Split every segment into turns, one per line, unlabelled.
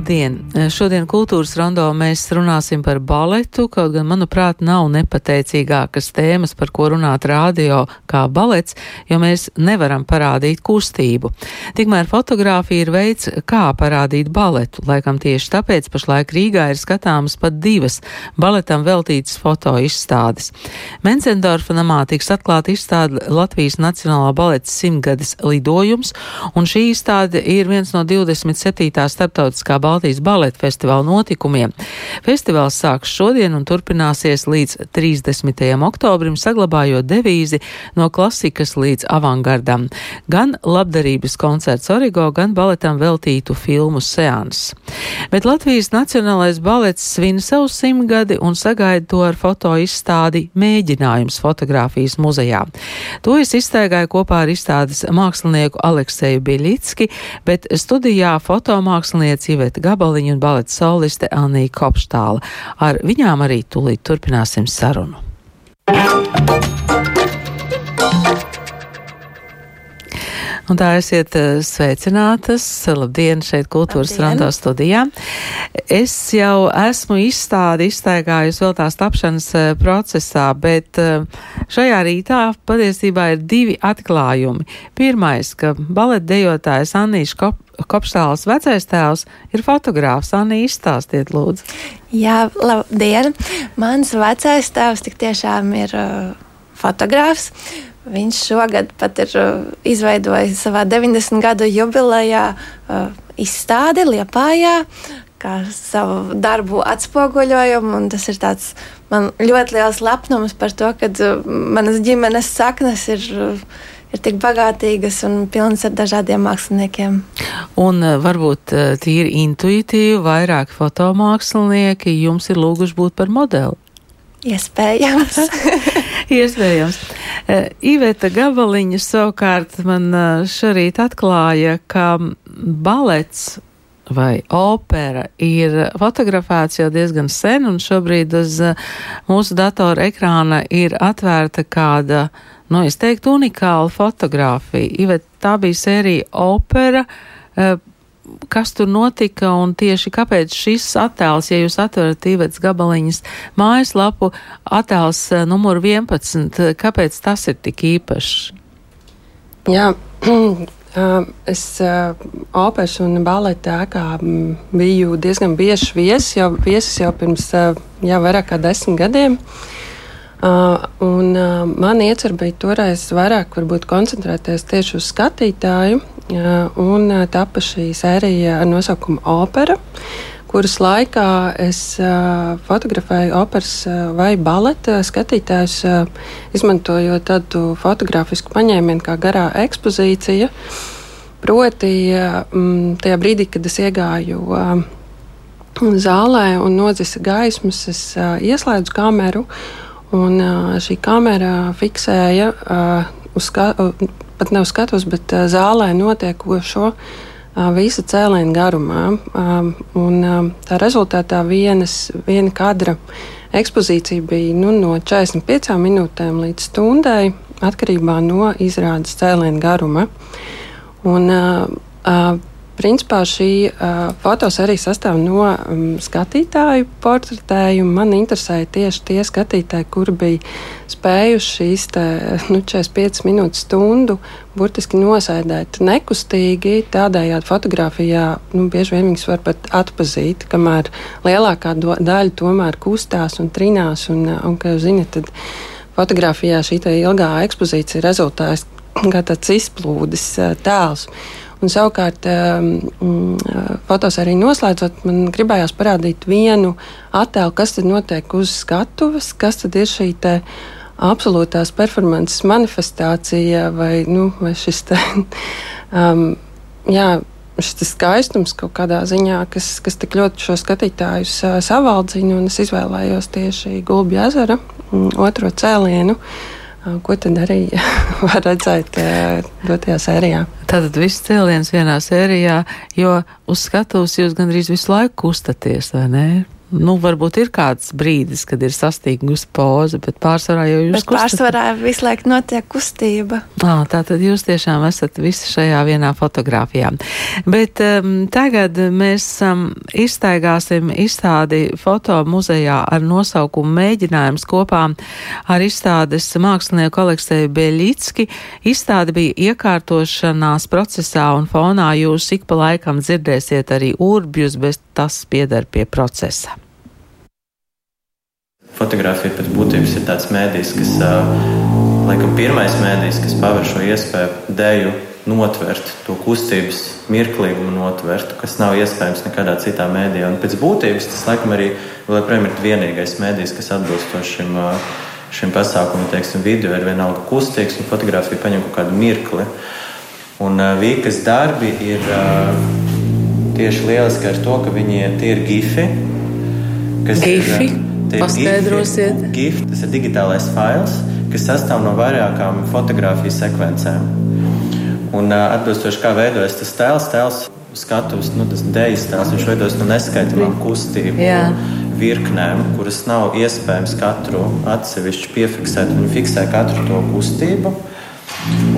Labdien! Šodien kultūras rondo mēs runāsim par baletu, kaut gan, manuprāt, nav nepateicīgākas tēmas, par ko runāt rādio kā balets, jo mēs nevaram parādīt kustību. Tikmēr fotografija ir veids, kā parādīt baletu. Laikam tieši tāpēc pašlaik Rīgā ir skatāmas pat divas baletam veltītas foto izstādes. Mencendorfa namā tiks atklāta izstāde Latvijas Nacionālā baleta simtgades lidojums, un šī izstāde ir viens no 27. starptautiskā Baltijas baleta festivāla notikumiem. Festivāls sāks šodien un turpināsies līdz 30. oktobrim, saglabājot devīzi no klasikas līdz avangardam. Gan labdarības koncerts Origo, gan baletam veltītu filmu seans. Bet Latvijas Nacionālais balets svin savu simtgadi un sagaida to ar foto izstādi Mēģinājums fotografijas muzejā. To es izstaigāju kopā ar izstādes mākslinieku Alekseju Biļitski, bet studijā fotomākslinieci Iveta Gabaliņa un baleta soliste Anija Kopštāla. Ar viņām arī tūlīt turpināsim sarunu. Un tā esiet sveicinātas. Labdien, šeit kultūras rando studijā. Es jau esmu izstādi izstaigājusi vēl tās tapšanas procesā, bet šajā rītā patiesībā ir divi atklājumi. Pirmais, ka baletdejotājs Annīša Kop Kopštāls vecais tēvs ir fotogrāfs. Anī, izstāstiet, lūdzu.
Jā, labdien! Mans vecais tēvs tik tiešām ir uh, fotogrāfs. Viņš šogad pat ir uh, izveidojis savā 90 gadu jubilejā uh, izstādi Liepājā, kā savu darbu atspoguļojumu. Tas ir tāds man ļoti liels lepnums par to, ka uh, manas ģimenes saknes ir. Ir tik bagātīgas un pilnas ar dažādiem māksliniekiem.
Un varbūt tīri intuitīvi vairāk fotomākslinieki jums ir lūguši būt par modeli.
Iespējams.
Iespējams. Iveta Gabaliņa savukārt man šorīt atklāja, ka balets vai opera ir fotografēts jau diezgan sen, un šobrīd uz mūsu datora ekrāna ir atvērta kāda nu, es teiktu, unikāla fotografija. Ivet, tā bija sērija opera. Kas tur notika un tieši kāpēc šis attēls, ja jūs atverat Ivets Gabaliņas mājaslapu, attēls numur 11, kāpēc tas ir tik īpašs?
Jā, es operas un baleta ēkā biju diezgan bieži viesis, jau, viesis jau pirms jau vairāk kā desmit gadiem. Uh, Uh, un, uh, man iecer bija toreiz vairāk varbūt, koncentrēties tieši uz skatītāju, uh, un uh, tapa šī sērija ar nosaukumu Opera, kuras laikā es uh, fotografēju operas uh, vai baleta skatītājus, uh, izmantojot tādu fotografisku paņēmienu kā garā ekspozīcija. Proti, uh, tajā brīdī, kad es iegāju uh, zālē un nodzisa gaismas, es uh, ieslēdzu kameru. Un šī kamera fiksēja uz skatu, pat ne uz skatuves, bet zālē notiekošo visa cēliena garumā. Un tā rezultātā vienas, viena kadra ekspozīcija bija nu, no 45 minūtēm līdz stundai, atkarībā no izrādes cēliena garuma. Un, Principā šī uh, fotosērija sastāv no um, skatītāju portretējuma. Man interesēja tieši tie skatītāji, kuri bija spējuši šīs te, nu, 45 minūtes stundu burtiski nosēdēt nekustīgi. Tādējādi fotografijā nu, bieži vien viņas var pat atpazīt, kamēr lielākā do, daļa tomēr kustās un trinās. Un, un kā jūs zinat, tad fotografijā šī ilgā ekspozīcija rezultāts kā tāds izplūdes tēls. Un savukārt, um, fotos arī noslēdzot, man gribējās parādīt vienu attēlu, kas tad notiek uz skatuves, kas tad ir šī te absolūtās performances manifestācija vai, nu, vai šis te, um, jā, šis skaistums kaut kādā ziņā, kas, kas tik ļoti šo skatītājus uh, savaldzina, es izvēlējos tieši Gulbju ezera mm, otro cēlienu. Uh, Ko tad arī var redzēt dotajā sērijā?
Tātad viss cēliens vienā sērijā, jo uz skatuves jūs gandrīz visu laiku kustaties, vai ne? Nu, varbūt ir kāds brīdis, kad ir sastīgusi poza, bet pārsvarā jau jūs
Bet pārsvarā visu laiku notiek kustība.
À, tā tad jūs tiešām esat visi šajā vienā fotografijā. Bet um, tagad mēs um, izstaigāsim izstādi foto muzejā ar nosaukumu Mēģinājums kopā ar izstādes mākslinieku Alekseju Beļicki. Izstāde bija iekārtošanās procesā un fonā jūs ik pa laikam dzirdēsiet arī urbjus, bet tas piedar pie procesa.
Fotogrāfija pēc būtības ir tāds mēdījis, kas, laikam, pirmais mēdījis, kas paver šo iespēju dēļu notvert to kustības mirklīgumu, notvert, kas nav iespējams nekādā citā mēdījā. Un pēc būtības tas, laikam, arī joprojām ir vienīgais mēdījis, kas atbilstoši šim, šim pasākumam, teiksim, video ir vienalga kustīgs un fotografija paņem kaut kādu mirkli. Un Vīkas darbi ir tieši lieliski ar to, ka viņi tie ir gifi.
Gifi? Ir, Paskaidrosiet.
GIF, tas ir digitālais fails, kas sastāv no vairākām fotografiju sekvencēm. Un atbilstoši kā veidojas tas tēls, tēls skatus, nu, tas dejas tēls, viņš veidojas no neskaitāmām kustību Jā. virknēm, kuras nav iespējams katru atsevišķi piefiksēt. Viņi fiksē katru to kustību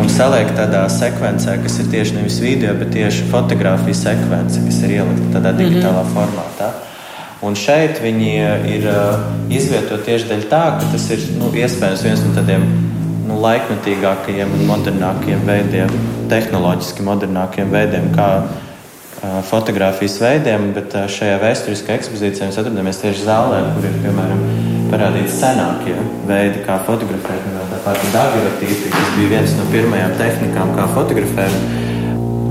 un saliek tādā sekvencē, kas ir tieši nevis video, bet tieši fotografija sekvence, kas ir ielikta tādā digitālā mm -hmm. formātā. Un šeit viņi eh, ir eh, izvietoti tieši dēļ tā, ka tas ir nu, iespējams viens no tādiem nu, laikmetīgākajiem un modernākajiem veidiem, tehnoloģiski modernākajiem veidiem, kā uh, fotografijas veidiem. Bet šajā vēsturiskajā ekspozīcijā mēs atrodamies tieši zālē, kur ir piemēram parādīti senākie veidi, kā fotografēt. Tā pati daguerreotīpija, kas bija viens no pirmajām tehnikām, kā fotografēt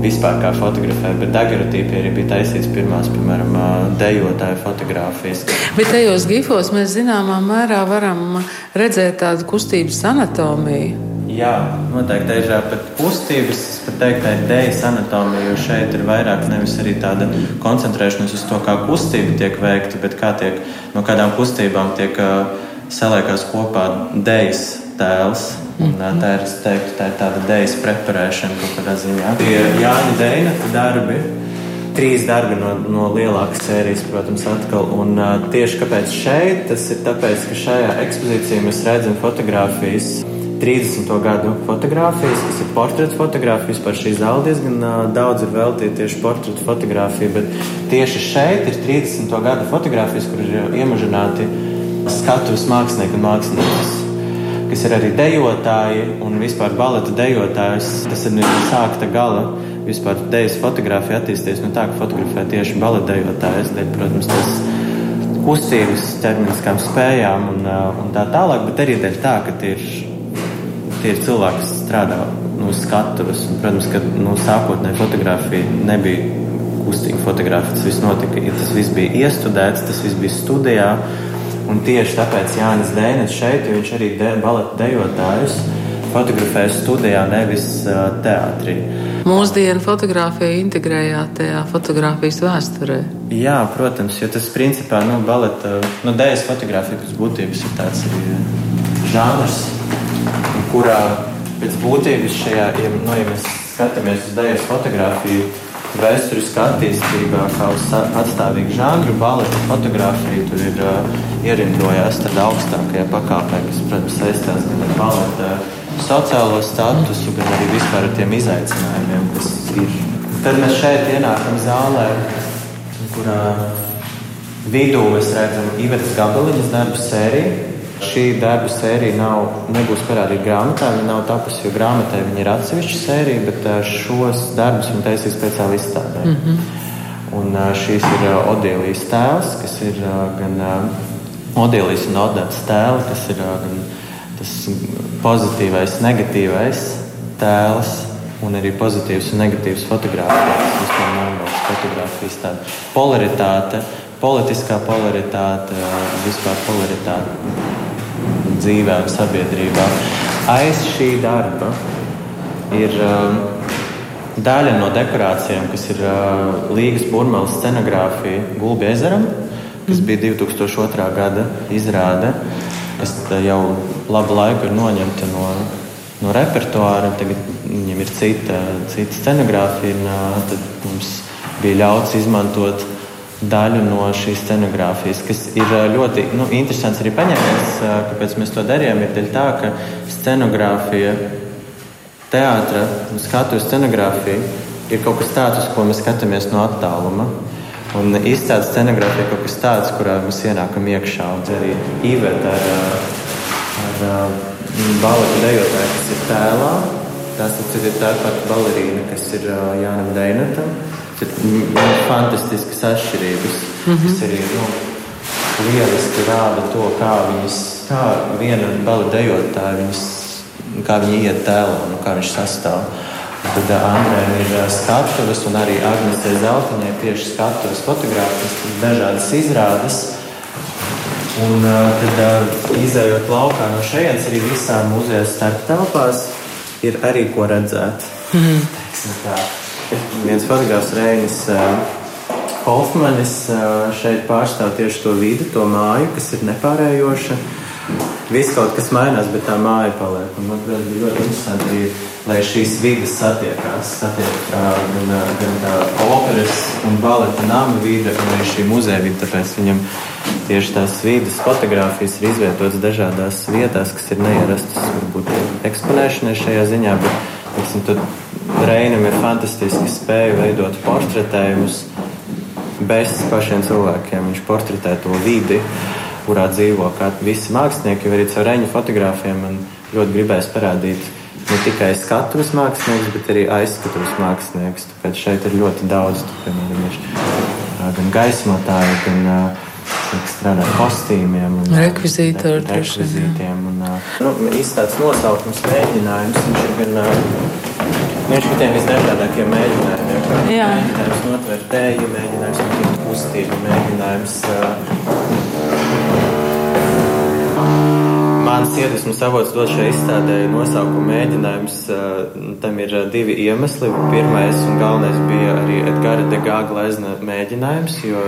vispār kā fotografēt, bet daguerreotīpija arī bija taisīts pirmās, piemēram, dejotāju fotogrāfijas.
Bet tajos gifos mēs zināmā mērā varam redzēt tādu kustības anatomiju.
Jā, noteikti ir pat kustības, pat teiktu, tā ir dēļas anatomija, jo šeit ir vairāk nevis arī tāda koncentrēšanās uz to, kā kustība tiek veikta, bet kā tiek, no kādām kustībām tiek uh, saliekās kopā dēļas tēls. Un, tā ir, teiktu, tā ir tāda dēļas preparēšana kaut kādā ziņā. Tie Jāņa Deina darbi. Trīs darbi no, no lielākas sērijas, protams, atkal. Un uh, tieši kāpēc šeit, tas ir tāpēc, ka šajā ekspozīcijā mēs redzam fotogrāfijas, 30. gadu fotogrāfijas, kas ir portretu fotogrāfijas. Par šī zāle diezgan uh, daudz ir veltīta tieši portretu fotografija, bet tieši šeit ir 30. gadu fotogrāfijas, kur ir iemužināti skatuves mākslinieki un mākslinieces kas ir arī dejotāji un vispār baleta dejotājs. Tas ir sākta gala. Vispār dēļas fotografija attīstīties no tā, ka fotografē tieši baleta dejotājs. Dēļ, protams, tas kustības, ķermeniskām spējām un, uh, un tā tālāk, bet arī dēļ tā, ka tie ir, tie ir cilvēki, kas strādā no nu, skatuves. Un, protams, ka nu, sākotnēji fotografija nebija kustīga fotografija. Tas viss notika, ja tas viss bija iestudēts, tas viss bija studijā. Un tieši tāpēc Jānis Dēnis šeit, jo viņš arī de, baleta dejotājus fotografē studijā, nevis uh, teātrī.
Mūsdienu fotografiju integrējāt tajā fotografijas vēsturē.
Jā, protams, jo tas principā nu, baleta, nu, dēļas fotografija pēc būtības ir tāds žanrs, kurā pēc būtības šajā, ja, nu, ja mēs skatāmies uz dēļas fotografiju, vēsturiskā attīstībā, kā uz atstāvīgu žanru, baleta fotografija tur ir uh, ierindojās tādā augstākajā pakāpē, kas, protams, saistās gan ar baleta sociālo statusu, gan arī vispār ar tiem izaicinājumiem, kas ir. Tad mēs šeit ienākam zālē, kurā vidū mēs redzam Ivetas Gabaliņas darbu sēriju šī darba sērija nav, nebūs parādīta grāmatā. Viņa nav tapusi, jo grāmatai viņa ir atsevišķa sērija, bet šos darbus viņa taisīs speciāli izstādē. Mm -hmm. Un šīs ir Odīlijas tēls, kas ir gan Odīlijas un Odētas tēli, kas ir gan tas pozitīvais, negatīvais tēls. Un arī pozitīvs un negatīvs fotografijas, vispār monētas fotografijas, tāda polaritāte, politiskā polaritāte, vispār polaritāte dzīvē un sabiedrībā. Aiz šī darba ir um, daļa no dekorācijām, kas ir uh, Līgas burbuļsaktas scenogrāfija Gulbi ezeram, kas bija 2002. gada izrāde, kas jau labu laiku ir noņemta no, no repertuāra. Tagad viņam ir cita, cita scenogrāfija, un uh, tad mums bija ļauts izmantot daļu no šīs scenogrāfijas, kas ir ļoti nu, interesants arī paņēmiens, kāpēc mēs to darījām. Ir tā, ka scenogrāfija, teātra un skatu scenogrāfija ir kaut kas tāds, uz ko mēs skatāmies no attāluma. Un izcēlta scenogrāfija ir kaut kas tāds, kurā mēs ienākam iekšā. Un arī Iveta ar, ar, ar baleta dejotāju, kas ir tēlā. Tas ir tā pati balerīna, kas ir Jānam Deinatam ir fantastiskas atšķirības, mm -hmm. kas arī nu, lieliski rāda to, kā viņas, kā viena bala dejotāja, viņas, kā viņi iet tēlā un kā viņš sastāv. Tad Andrejam ir skatuves, un arī Agnēsai Zeltiņai tieši skatuves fotogrāfijas, dažādas izrādes. Un tad, izējot laukā no šejienes, arī visām muzeja starptelpās ir arī ko redzēt. Mm -hmm viens fotogrāfs Reinis Hofmanis šeit pārstāv tieši to vidi, to māju, kas ir nepārējoša. Viss kaut kas mainās, bet tā māja paliek. Un man liekas, bija ļoti interesanti, arī, lai šīs vidas satiekās. Satiek gan, gan tā operas un baleta nama vide, un arī šī muzeja vide. Tāpēc viņam tieši tās vidas fotogrāfijas ir izvietotas dažādās vietās, kas ir neierastas varbūt eksponēšanai šajā ziņā. Bet, Teiksim, tad Reinam ir fantastiski spēja veidot portretējumus bez pašiem cilvēkiem. Viņš portretē to vidi, kurā dzīvo visi mākslinieki. Arī caur Reņa fotogrāfiem man ļoti gribēs parādīt ne tikai skatuves mākslinieks, bet arī aizskatuves mākslinieks. Tāpēc šeit ir ļoti daudz, tu, piemēram, ir gan gaismotāji, gan uh, strādā ar kostīmiem, un
rekvizītiem.
rekvizītiem un, nu, izstāsts nosaukums mēģinājums. Viņš ir gan viņš šitiem visdažādākiem mēģinājumiem. Jā. Mēģinājums notvert tēju, mēģinājums notvert kustību, mēģinājums. Mans iedvesmas avots dot šai izstādē nosaukumu mēģinājums. Tam ir divi iemesli. Pirmais un galvenais bija arī Edgara Degā glezna mēģinājums, jo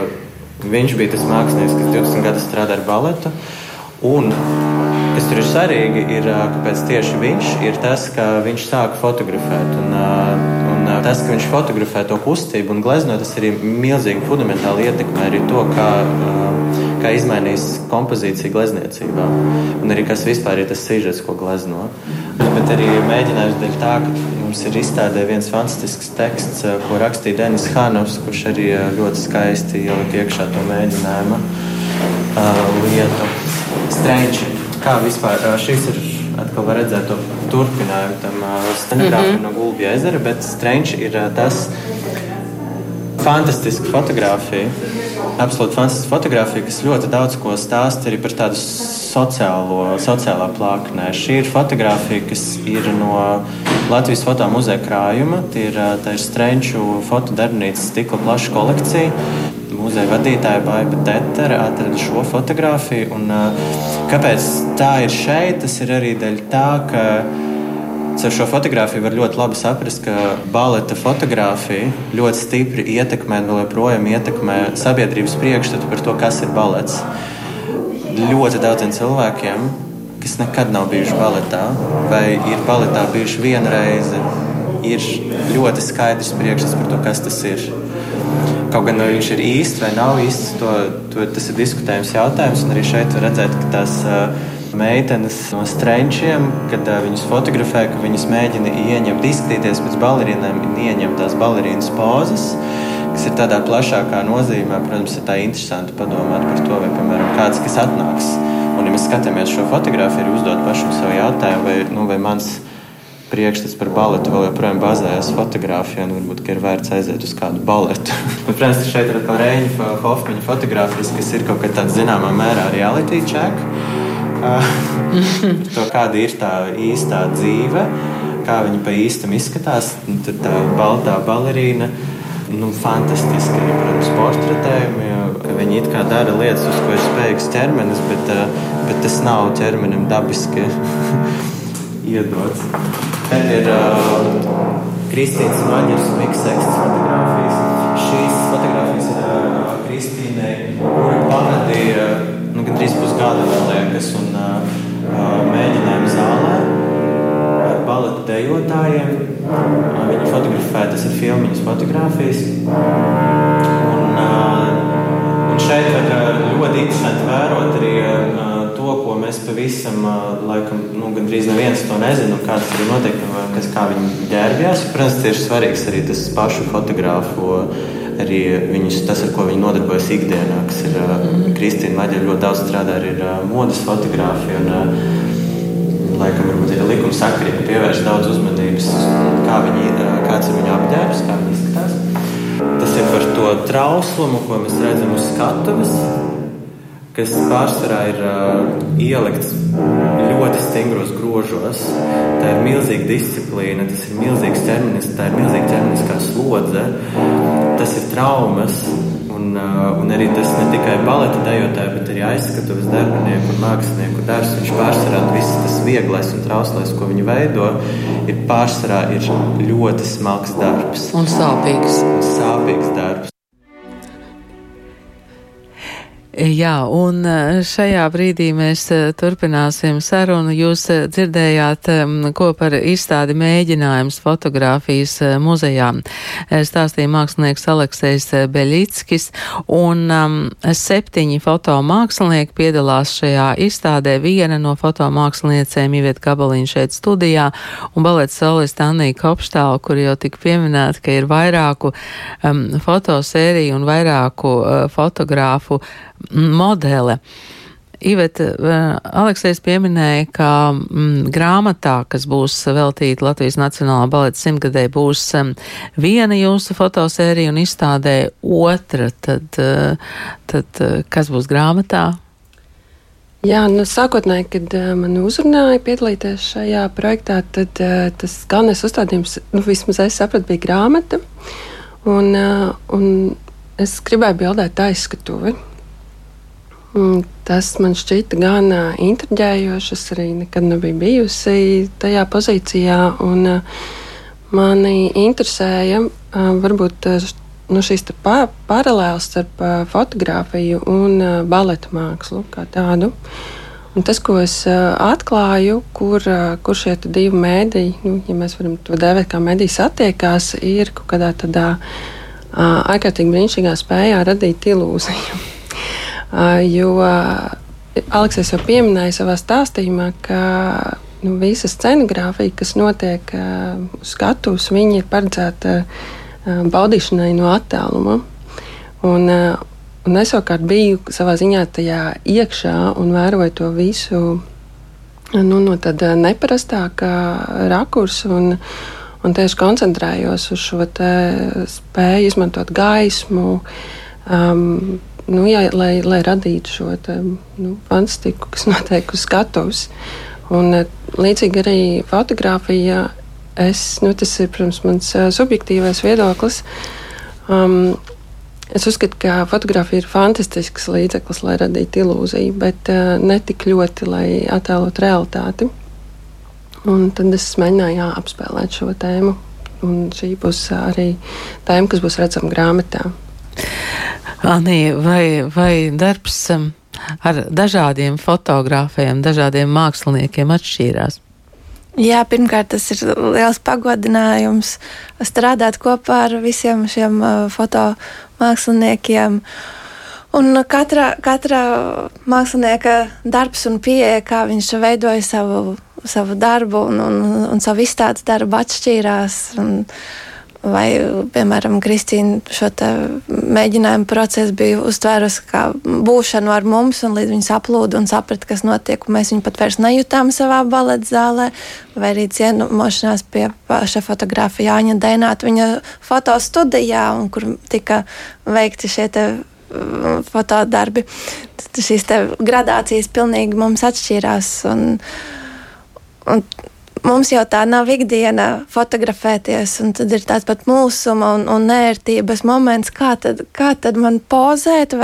Viņš bija tas mākslinieks, kas 20 gadus strādā ar baletu. Un tur ir svarīgi, ir, kāpēc tieši viņš ir tas, ka viņš sāka fotografēt. Un, un tas, ka viņš fotografē to kustību un glezno, tas arī milzīgi fundamentāli ietekmē arī to, kā, kā izmainīs kompozīcija glezniecībā. Un arī kas vispār ir tas sižets, ko glezno. Bet arī mēģinājums dēļ tā, ka mums ir izstādē viens fantastisks teksts, ko rakstīja Denis Hanovs, kurš arī ļoti skaisti ielika iekšā to mēģinājumu uh, lietu. Strēņķi, kā vispār šis ir atkal var redzēt to turpinājumu tam scenogrāfam mm -hmm. no Gulbja ezera, bet Strēņķi ir tas fantastiska fotografija, absolūti fantastiska fotografija, kas ļoti daudz ko stāsta arī par tādu sociālo, sociālā plāksnē. Šī ir fotografija, kas ir no Latvijas foto muzeja krājuma. Tā ir, tā ir Strenču fotodarbnīcas stikla plaša kolekcija. Muzeja vadītāja Baiba Tetera atrada šo fotografiju. Un, kāpēc tā ir šeit? Tas ir arī dēļ tā, ka Ar šo fotografiju var ļoti labi saprast, ka baleta fotografija ļoti stipri ietekmē un joprojām ietekmē sabiedrības priekšstatu par to, kas ir balets ļoti daudziem cilvēkiem, kas nekad nav bijuši baletā, vai ir baletā bijuši vienu reizi, ir ļoti skaidrs priekšstats par to, kas tas ir. Kaut gan viņš ir īsts vai nav īsts, to, to, tas ir diskutējums jautājums. Arī šeit var redzēt, ka tās meitenes no strenčiem, kad viņas fotografē, ka viņas mēģina ieņemt, izskatīties pēc balerīnām un ieņemt tās balerīnas pozas. Kas ir tādā plašākā nozīmē, protams, ir tā interesanti padomāt par to, vai, piemēram, kāds, kas atnāks. Un, ja mēs skatāmies šo fotografiju, ir uzdot pašam sev jautājumu, vai, nu, vai mans priekšstats par baletu vēl joprojām bazējas fotografijā, un varbūt ir vērts aiziet uz kādu baletu. Protams, šeit ir atkal Reņģa Hofmaņa fotografijas, kas ir kaut kā tāds zināmā mērā reality check. to, kāda ir tā īstā dzīve, kā viņa pa īstam izskatās. Tur tā baltā balerīna nu, fantastiski, protams, portretējumi. Viņi it kā dara lietas, uz ko ir spējīgs ķermenis, bet, eh, bet tas nav ķermenim dabiski iedots. Te ir uh, Kristīnas Maņas un Miksekstas fotografijas. Šīs fotografijas ir uh, Kristīnai, kura pavadīja nu, gandrīz pusgadu vēl liekas un uh, mēģinājumu zālē ar baleta dejotājiem Viņa fotografē, tas ir filmiņas fotografijas. Un, ļoti interesanti vērot arī uh, ko mēs pavisam, laikam, nu, gandrīz neviens to nezina, un kāds ir noteikumi, kas kā viņi ģērbjās. Protams, tieši svarīgs arī tas pašu fotogrāfu, arī viņus, tas, ar ko viņi nodarbojas ikdienā, kas ir uh, Kristīna Maģa ļoti daudz strādā arī ar modas fotografiju. Un, laikam, varbūt ir likuma sakarība, pievērš daudz uzmanības, kā viņi, kāds ir viņu apģērbs, kā viņi izskatās. Tas ir par to trauslumu, ko mēs redzam uz skatuves, kas pārsvarā ir uh, ielikts ļoti stingros grožos. Tā ir milzīga disciplīna, tas ir milzīgs ķermenis, tā ir milzīga ķermeniskā slodze, tas ir traumas, Un, uh, un arī tas ne tikai baleta dejotāja, bet arī aizskatuves darbinieku un mākslinieku darbs. Viņš pārsvarā viss tas vieglais un trauslais, ko viņi veido, ir pārsvarā ir ļoti smags darbs.
Un sāpīgs.
Un sāpīgs darbs.
Jā, un eh, šajā brīdī mēs eh, turpināsim sarunu. Jūs eh, dzirdējāt, ko par izstādi mēģinājums fotografijas muzejā stāstīja mākslinieks Aleksejs Beļickis, un um, septiņi fotomākslinieki piedalās šajā izstādē. Viena no fotomāksliniecēm Iviet Gabaliņa šeit studijā, un balets solista Annija Kopštāla, kur jau tika pieminēta, ka ir vairāku um, fotosēriju un vairāku uh, fotogrāfu modele. Iveta, eh, Aleksējs pieminēja, ka mm, grāmatā, kas būs veltīta Latvijas Nacionālā baleta simtgadē, būs um, viena jūsu fotosērija un izstādē otra. Tad, uh, tad kas būs grāmatā?
Jā, nu, sākotnēji, kad uh, man uzrunāja piedalīties šajā projektā, tad uh, tas galvenais uzstādījums, nu, vismaz es sapratu, bija grāmata. Un, uh, un es gribēju bildēt aizskatuvi. Mm, tas man šķita gan intriģējoši. Es arī nekad nebiju bijusi tajā pozīcijā. Un, mani interesēja varbūt nu, šīs paralēlas starp fotografiju un baleta mākslu kā tādu. Un tas, ko es atklāju, kur, kur šie divi mēdīji, nu, ja mēs varam to dēvēt kā mediju satiekās, ir kaut kādā tādā ārkārtīgi brīnišķīgā spējā radīt ilūziju. Jo Aleksis jau pieminēja savā stāstījumā, ka nu, visa scenogrāfija, kas notiek uz skatuves, ir paredzēta baudīšanai no attāluma. Un, un es savukārt biju savā ziņā tajā iekšā un vēroju to visu nu, no tāda neparastākā rakursa. Un, un tieši koncentrējos uz šo spēju izmantot gaismu. Um, nu, jā, lai, lai radītu šo te, nu, fantastiku, kas notiek uz skatuves. Un, eh, līdzīgi arī fotografija, es, nu, tas ir protams, mans uh, subjektīvais viedoklis. Um, es uzskatu, ka fotografija ir fantastisks līdzeklis, lai radītu ilūziju, bet uh, ne tik ļoti, lai attēlotu realitāti. Un tad es mēģināju apspēlēt šo tēmu. Un šī būs arī tēma, kas būs redzama grāmatā.
Anī, vai, vai darbs um, ar dažādiem fotogrāfiem, dažādiem māksliniekiem atšķīrās?
Jā, pirmkārt, tas ir liels pagodinājums strādāt kopā ar visiem šiem uh, fotomāksliniekiem. Un katra, katra mākslinieka darbs un pieeja, kā viņš veidoja savu, savu darbu un, un, un savu izstādes darbu, atšķīrās. Un, vai, piemēram, Kristīna šo mēģinājumu procesu bija uztvērusi kā būšanu ar mums, un līdz viņa saplūda un saprata, kas notiek, mēs viņu pat vairs nejūtām savā baleta zālē, vai arī ciemošanās pie paša fotografa Jāņa Dēnāta viņa fotostudijā, kur tika veikti šie mm, fotodarbi. Tad šīs gradācijas pilnīgi mums atšķīrās. Un, un mums jau tā nav ikdiena fotografēties, un tad ir tāds pat mūsuma un, un nērtības moments, kā tad, kā tad man pozēt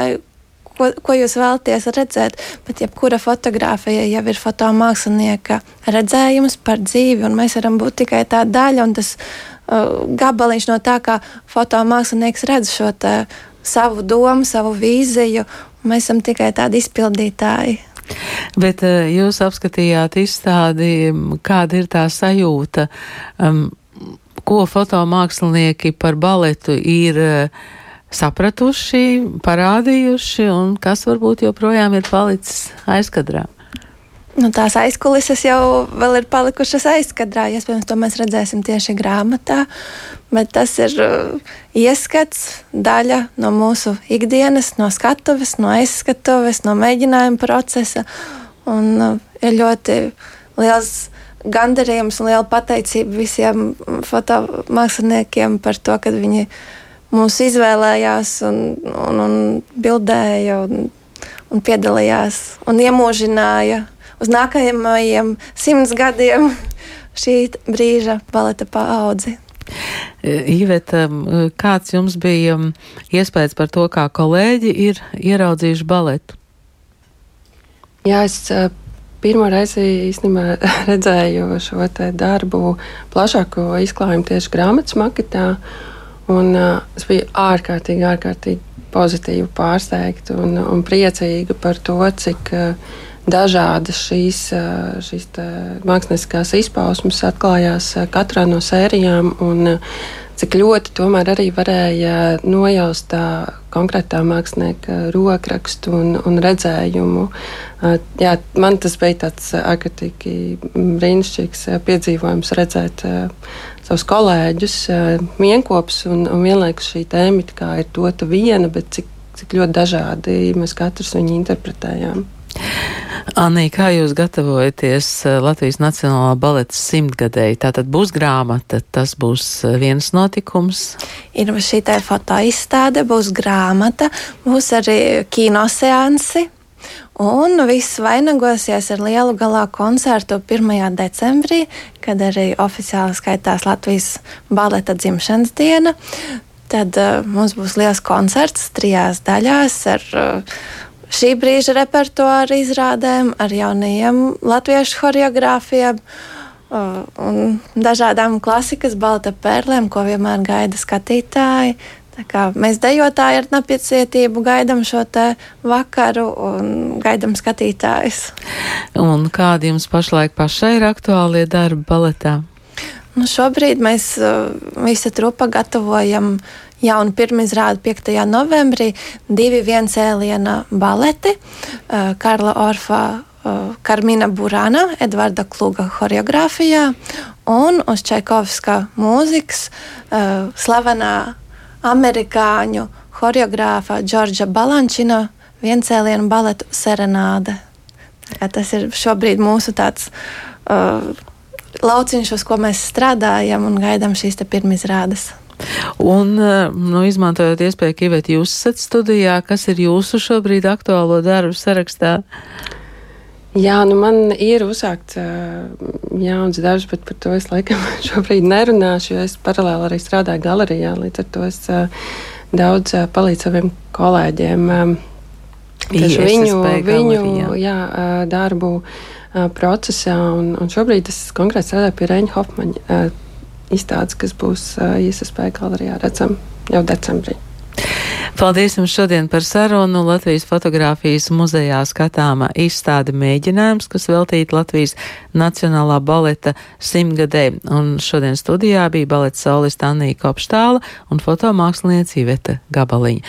ko, ko jūs vēlaties redzēt. Bet jebkura fotografija jau ir fotomākslinieka redzējums par dzīvi, un mēs varam būt tikai tā daļa un tas uh, gabaliņš no tā, kā fotomākslinieks redz šo savu domu, savu vīziju, mēs esam tikai tādi izpildītāji.
Bet uh, jūs apskatījāt izstādi, kāda ir tā sajūta, um, ko fotomākslinieki par baletu ir uh, sapratuši, parādījuši, un kas varbūt joprojām ir palicis aizkadrā?
Nu, tās aizkulises jau ir palikušas aizkadrā. Iespējams, to mēs redzēsim tieši grāmatā. Bet tas ir uh, ieskats, daļa no mūsu ikdienas, no skatuves, no aizskatuves, no mēģinājuma procesa. Un uh, ir ļoti liels gandarījums un liela pateicība visiem fotomāksliniekiem par to, ka viņi mūs izvēlējās un, un, un bildēja un, un piedalījās un iemūžināja uz nākamajiem simts gadiem šī brīža baleta paudzi.
Iveta, kāds jums bija iespējas par to, kā kolēģi ir ieraudzījuši baletu?
Jā, es pirmo reizi īstenībā redzēju šo darbu plašāko izklājumu tieši grāmatas maketā. Un, uh, es biju ārkārtīgi, ārkārtīgi pozitīvi pārsteigta un, un priecīga par to, cik uh, dažādas šīs, šīs mākslinieckās izpausmes atklājās katrā no sērijām. Un, cik ļoti tomēr arī varēja nojaust tā konkrētā mākslinieka rokrakstu un, un redzējumu. Jā, man tas bija tāds ārkārtīgi brīnišķīgs piedzīvojums redzēt savus kolēģus, vienopus un, un vienlaikus šī tēma ir dota viena, bet cik, cik ļoti dažādi mēs katrs viņu interpretējām.
Anī, kā jūs gatavojaties eh, Latvijas Nacionālā baleta simtgadēji? Tātad būs grāmata, tas būs eh, viens notikums.
Ir šī tā fotoizstāde, būs grāmata, būs arī kinoseansi. Un viss vainagosies ar lielu galā koncertu 1. decembrī, kad arī oficiāli skaitās Latvijas baleta dzimšanas diena. Tad uh, mums būs liels koncerts trijās daļās ar uh, šī brīža repertuāra izrādēm, ar jaunajiem latviešu choreogrāfiem uh, un dažādām klasikas balta pērlēm, ko vienmēr gaida skatītāji. Mēs dejotāji ar nepacietību gaidām šo vakaru un gaidām skatītājus.
Un kādi jums pašlaik pašai ir aktuālie darbi baletā?
Nu, šobrīd mēs uh, visa trupa gatavojam jaunu pirmizrādi 5. novembrī, divi viens ēliena baleti, uh, Karla Orfa. Uh, Karmina Burana, Edvarda Kluga choreogrāfijā un uz Čaikovska mūzikas uh, slavenā amerikāņu choreogrāfa Džordža Balančina viencēlienu baletu serenāde. Tas ir šobrīd mūsu tāds uh, lauciņš, uz ko mēs strādājam un gaidām šīs pirmizrādes.
Un, eh, nu, izmantojot iespēju, ka Ivet jūs esat studijā, kas ir jūsu šobrīd aktuālo darbu sarakstā?
Jā, nu man ir uzsākts uh, jauns darbs, bet par to es laikam šobrīd nerunāšu, jo es paralēli arī strādāju galerijā. Līdz ar to es uh, daudz palīdzu saviem kolēģiem. Tieši viņu, viņu jā, darbu procesā, un, un šobrīd es konkrēti strādāju pie Reņa Hofmaņa izstādes, kas būs ISSP galerijā redzam jau decembrī.
Paldies jums šodien par sarunu. Latvijas fotografijas muzejā skatāma izstāde mēģinājums, kas veltīta Latvijas Nacionālā baleta simtgadē. Un šodien studijā bija baleta solista Annija Kopštāla un fotomākslinieca Iveta Gabaliņa.